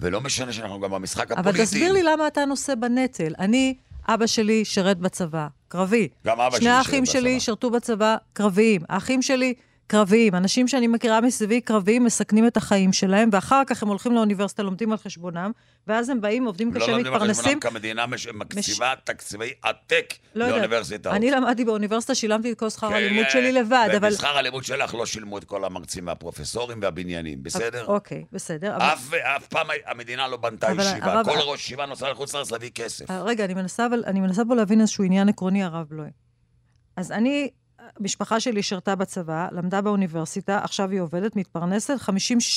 ולא משנה שאנחנו גם במשחק הפוליטי. אבל תסביר לי למה אתה נושא בנטל. אני, אבא שלי שירת בצבא, קרבי. גם אבא שלי שני שירת האחים שלי בצבא. שירתו בצבא, קרביים. האחים שלי, קרביים. אנשים שאני מכירה מסביבי, קרביים, מסכנים את החיים שלהם, ואחר כך הם הולכים לאוניברסיטה, לומדים על חשבונם, ואז הם באים, עובדים לא קשה, לומדים על מתפרנסים. חשבונם, כי המדינה מש- מקציבה תקציבי עתק לא. לאוניברסיטאות. אני למדתי באוניברסיטה, שילמתי את כל שכר כן, הלימוד שלי לבד, אבל... ובשכר הלימוד שלך לא שילמו את כל המרצים והפרופסורים והבניינים, בסדר? אוקיי, בסדר. אבל- אף, אף פעם המדינה לא בנתה ישיבה, כל ראש ישיבה נוסע לחוץ לארץ להביא כסף. אה, רגע, אני מנסה, אבל, אני מנסה פה להבין איזשהו עניין עקרוני, הרב בלוי. אז אני, המשפחה שלי שירתה בצבא, למדה באוניברסיטה, עכשיו היא עובדת, מתפרנסת,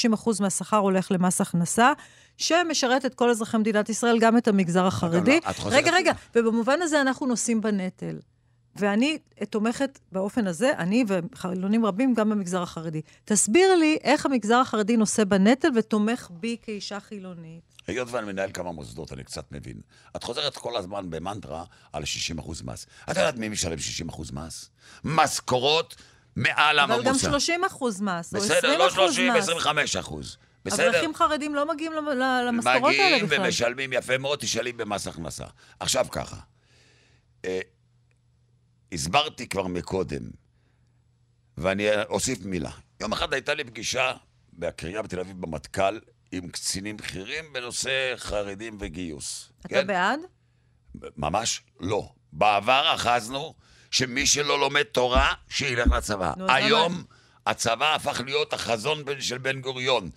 50-60 אחוז מהשכר הולך למס הכנסה, שמשרת את כל אזרחי מדינת ישראל, גם את המגזר החרדי. לא, רגע, רגע, ובמובן הזה אנחנו נושאים בנטל. ואני תומכת באופן הזה, אני וחילונים רבים גם במגזר החרדי. תסביר לי איך המגזר החרדי נושא בנטל ותומך בי כאישה חילונית. היות ואני מנהל כמה מוסדות, אני קצת מבין. את חוזרת כל הזמן במנטרה על 60% מס. את יודעת מי משלם 60% מס? משכורות מעל אבל הממוצע. גם 30 אחוז מס, או 20 בסדר, לא אחוז 30, מס. 25 אחוז. בסדר? אברכים חרדים לא מגיעים למשכורות האלה מגיעים בכלל. ומשלמים יפה מאוד, תשאלי במס הכנסה. עכשיו ככה, אה, הסברתי כבר מקודם, ואני אוסיף מילה. יום אחד הייתה לי פגישה בקריה בתל אביב במטכ"ל עם קצינים בכירים בנושא חרדים וגיוס. אתה בעד? ממש לא. בעבר אחזנו שמי שלא לומד תורה, שילך לצבא. נו, היום למה? הצבא הפך להיות החזון בן- של בן גוריון.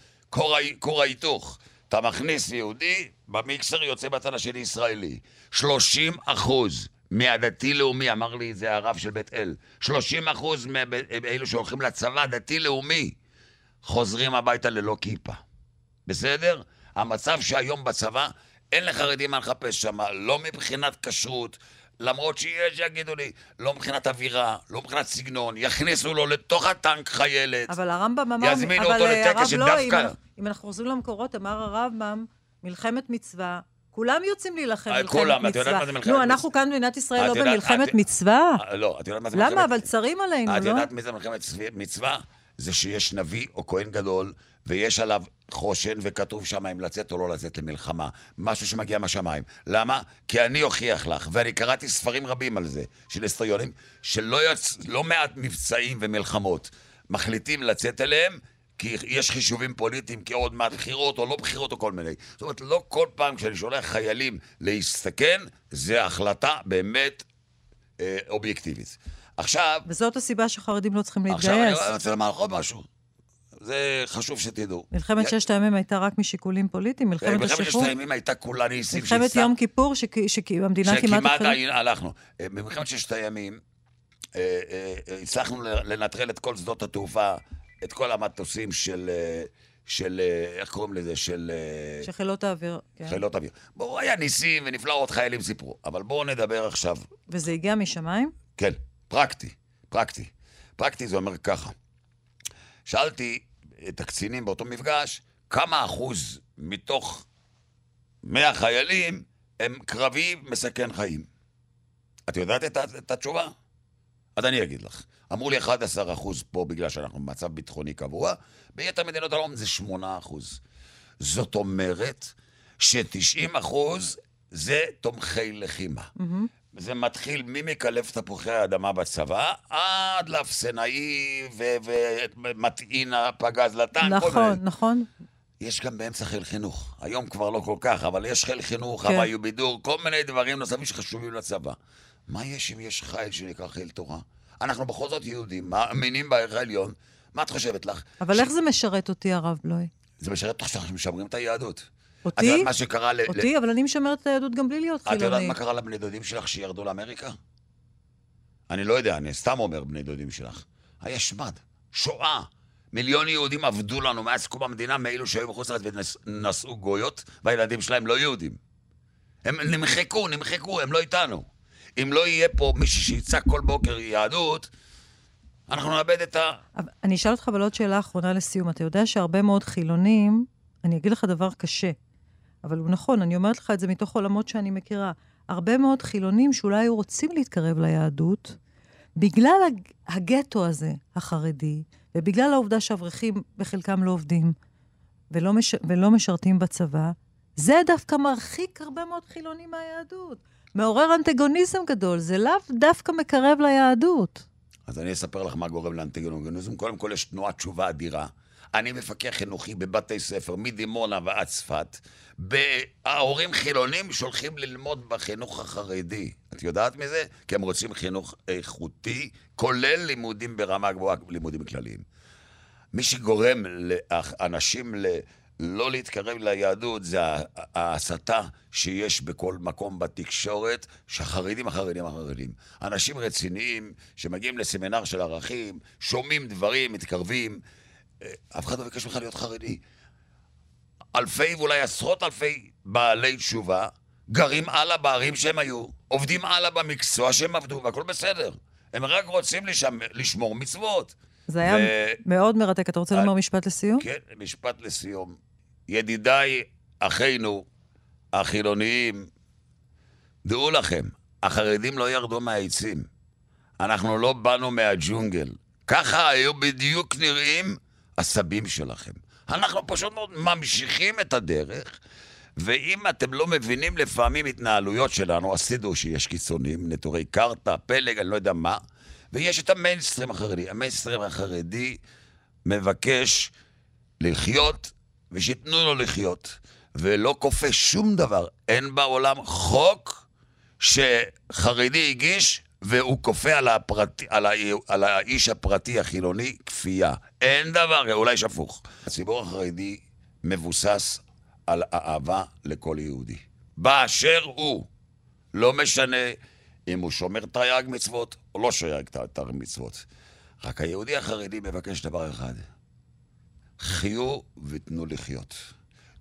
כור ההיתוך. אתה מכניס יהודי, במיקסר יוצא בצד השני ישראלי. 30 אחוז מהדתי-לאומי, אמר לי את זה הרב של בית אל, 30 אחוז מאלו שהולכים לצבא, דתי-לאומי, חוזרים הביתה ללא כיפה. בסדר? המצב שהיום בצבא, אין לחרדים מה לחפש שם, לא מבחינת כשרות, למרות שיש, יגידו לי, לא מבחינת אווירה, לא מבחינת סגנון, יכניסו לו לתוך הטנק חיילת. אבל הרמב"ם אמר... יזמינו אבל, אותו אה, לטקס הרב לא, שדווקא- אם אנחנו- אם אנחנו חוזרים למקורות, אמר הרמב"ם, מלחמת מצווה. כולם יוצאים להילחם אה, מלחמת כולם, את יודעת מצווה. מה זה מלחמת נו, מצווה? אנחנו כאן במדינת ישראל את לא במלחמת את- מצווה? אה, לא, את יודעת מה זה מלחמת... למה? אבל צרים עלינו, את לא? יודעת מי זה מלחמת מצווה? זה שיש נביא או כהן גדול, ויש עליו חושן, וכתוב שם אם לצאת או לא לצאת למלחמה. משהו שמגיע מהשמיים. למה? כי אני אוכיח לך, ואני קראתי ספרים רבים על זה, של היסטוריונים, שלא יצ... לא מעט מבצעים ומלחמות מחליטים לצאת אליהם, כי יש חישובים פוליטיים, כי עוד מעט בחירות או לא בחירות או כל מיני. זאת אומרת, לא כל פעם כשאני שולח חיילים להסתכן, זה החלטה באמת אה, אובייקטיבית. עכשיו, וזאת הסיבה שחרדים לא צריכים עכשיו אני להתגייס. רוצה לומר עוד משהו. זה חשוב שתדעו. מלחמת ששת הימים הייתה רק משיקולים פוליטיים, מלחמת מלחמת ששת השחרור, הימים הייתה כולה ניסים מלחמת יום כיפור, שהמדינה כמעט... שכמעט הלכנו. אה, במלחמת ששת הימים אה, אה, אה, הצלחנו לנטרל את כל שדות התעופה, את כל המטוסים של, אה, של אה, איך קוראים לזה? של אה, שחילות האוויר, כן. חילות אוויר. בואו, היה ניסים ונפלאות, חיילים סיפרו. אבל בואו נדבר עכשיו וזה הגיע משמיים? כן, פרקטי, פרקטי. פרקטי זה אומר ככה. שאלתי את הקצינים באותו מפגש, כמה אחוז מתוך 100 חיילים הם קרבי מסכן חיים? את יודעת את, את התשובה? אז אני אגיד לך. אמרו לי 11 אחוז פה בגלל שאנחנו במצב ביטחוני קבוע, ביתר מדינות העולם זה 8 אחוז. זאת אומרת ש-90 אחוז זה תומכי לחימה. זה מתחיל ממקלף תפוחי האדמה בצבא, עד לאפסנאי ומטעין הפגז לטנק. נכון, נכון. יש גם באמצע חיל חינוך. היום כבר לא כל כך, אבל יש חיל חינוך, כן. הוואי ובידור, כל מיני דברים נוספים שחשובים לצבא. מה יש אם יש חיל שנקרא חיל תורה? אנחנו בכל זאת יהודים, מאמינים בערך העליון. מה את חושבת לך? אבל ש- איך זה משרת אותי, הרב בלוי? זה משרת אותך שאנחנו משמרים את היהדות. את אותי? יודעת מה שקרה ל... ל- אותי? אבל אני משמרת את היהדות גם בלי להיות את יודעת חילוני. מה קרה לבני דודים שלך שירדו לאמריקה? אני לא יודע, אני סתם אומר בני דודים שלך. היה שמד, שואה. מיליון יהודים עבדו לנו מאז קום המדינה מאלו שהיו בחוץ לארץ ונשאו גויות, והילדים שלהם לא יהודים. הם נמחקו, נמחקו, הם לא איתנו. אם לא יהיה פה מישהו שיצעק כל בוקר יהדות, אנחנו נאבד את ה... אני אשאל אותך אבל עוד שאלה אחרונה לסיום. אתה יודע שהרבה מאוד חילונים, אני אגיד לך דבר קשה, אבל הוא נכון, אני אומרת לך את זה מתוך עולמות שאני מכירה. הרבה מאוד חילונים שאולי היו רוצים להתקרב ליהדות, בגלל הג- הגטו הזה, החרדי, ובגלל העובדה שאברכים בחלקם לא עובדים ולא, מש... ולא משרתים בצבא, זה דווקא מרחיק הרבה מאוד חילונים מהיהדות. מעורר אנטגוניזם גדול, זה לאו דווקא מקרב ליהדות. אז אני אספר לך מה גורם לאנטיגונוגיזם. קודם כל, יש תנועת תשובה אדירה. אני מפקח חינוכי בבתי ספר, מדימונה ועד צפת. ההורים חילונים שולחים ללמוד בחינוך החרדי. את יודעת מזה? כי הם רוצים חינוך איכותי, כולל לימודים ברמה גבוהה, לימודים כלליים. מי שגורם לאנשים ל... לא להתקרב ליהדות זה ההסתה שיש בכל מקום בתקשורת, שהחרדים, החרדים, החרדים. אנשים רציניים שמגיעים לסמינר של ערכים, שומעים דברים, מתקרבים. אה, אף אחד לא ביקש ממך להיות חרדי. אלפי ואולי עשרות אלפי בעלי תשובה גרים הלאה בערים שהם היו, עובדים הלאה במקצוע שהם עבדו, והכל בסדר. הם רק רוצים לשמ... לשמור מצוות. זה היה ו- מאוד מרתק. אתה רוצה אה, לומר משפט לסיום? כן, משפט לסיום. ידידיי, אחינו, החילוניים, דעו לכם, החרדים לא ירדו מהעצים. אנחנו לא באנו מהג'ונגל. ככה היו בדיוק נראים הסבים שלכם. אנחנו פשוט מאוד ממשיכים את הדרך, ואם אתם לא מבינים לפעמים התנהלויות שלנו, אז תדעו שיש קיצונים, נטורי קרתא, פלג, אני לא יודע מה, ויש את המיינסטרים החרדי. המיינסטרים החרדי מבקש לחיות, ושייתנו לו לחיות, ולא כופה שום דבר. אין בעולם חוק שחרדי הגיש והוא כופה על, הפרט, על, ה, על האיש הפרטי החילוני כפייה. אין דבר, אולי יש הפוך. הציבור החרדי מבוסס על אהבה לכל יהודי. באשר הוא. לא משנה אם הוא שומר תרי"ג מצוות או לא שומר תרי"ג מצוות. רק היהודי החרדי מבקש דבר אחד, חיו ותנו לחיות.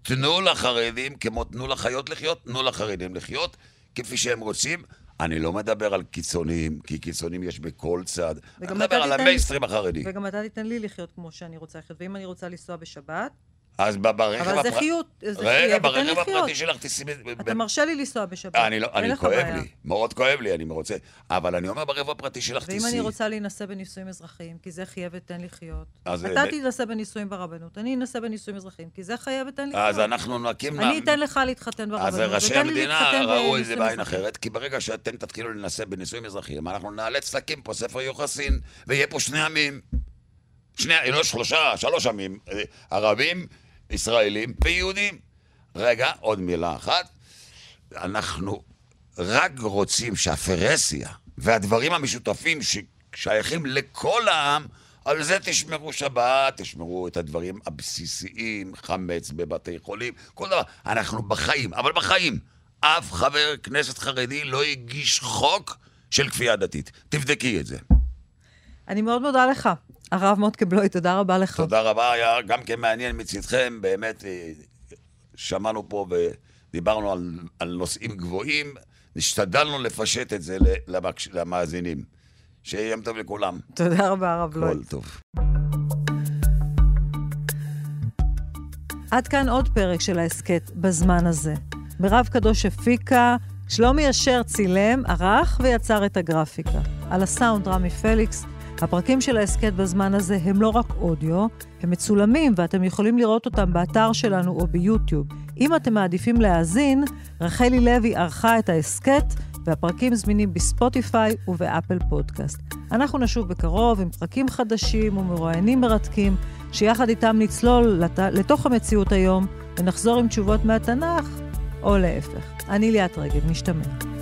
תנו לחרדים כמו תנו לחיות לחיות, תנו לחרדים לחיות כפי שהם רוצים. אני לא מדבר על קיצונים, כי קיצונים יש בכל צד. אני מדבר על המיינסטרים החרדי. וגם אתה תיתן לי לחיות כמו שאני רוצה לחיות, ואם אני רוצה לנסוע בשבת, אז ברכב אבל זה חיות, זה רגע, ברכב. הפרטי שלך תשימי... אתה מרשה לי לנסוע בשבת. אני לא, אני כואב. לי, מאוד כואב לי, אני רוצה, אבל אני אומר ברכב הפרטי שלך ואם תיסעי. אני רוצה להינשא בנישואים אזרחיים, כי זה חיה ותן לחיות. אז, אתה אה, תינשא בנישואים ברבנות, אני אנסה בנישואים אזרחיים, כי זה חיה ותן לחיות. אז אנחנו נקים... אני אתן לך להתחתן ברבנות, אז ראשי המדינה ראו את זה בנישואים בעין. אחרת, כי ברגע שאתם תתחילו להינשא בנישואים אזרחיים, אנחנו נאלץ להקים פה ספר יוחסין, ויהיה פה שני עמים. שני, לא שלושה, שלוש עמים, אה, ערבים, ישראלים ויהודים. רגע, עוד מילה אחת. אנחנו רק רוצים שהפרהסיה והדברים המשותפים ששייכים לכל העם, על זה תשמרו שבת, תשמרו את הדברים הבסיסיים, חמץ בבתי חולים, כל דבר. אנחנו בחיים, אבל בחיים, אף חבר כנסת חרדי לא הגיש חוק של כפייה דתית. תבדקי את זה. אני מאוד מודה לך, הרב מוטקה בלוי, תודה רבה לך. תודה רבה, היה גם כן מעניין מצדכם, באמת אה, שמענו פה ודיברנו על, על נושאים גבוהים, השתדלנו לפשט את זה למקש, למאזינים. שיהיה יום טוב לכולם. תודה רבה, הרב בלוי. כל טוב. עד כאן עוד פרק של ההסכת בזמן הזה. מירב קדוש הפיקה, שלומי אשר צילם, ערך ויצר את הגרפיקה. על הסאונד רמי פליקס. הפרקים של ההסכת בזמן הזה הם לא רק אודיו, הם מצולמים ואתם יכולים לראות אותם באתר שלנו או ביוטיוב. אם אתם מעדיפים להאזין, רחלי לוי ערכה את ההסכת והפרקים זמינים בספוטיפיי ובאפל פודקאסט. אנחנו נשוב בקרוב עם פרקים חדשים ומרואיינים מרתקים, שיחד איתם נצלול לת... לתוך המציאות היום ונחזור עם תשובות מהתנ"ך, או להפך. אני ליאת רגב, נשתמע.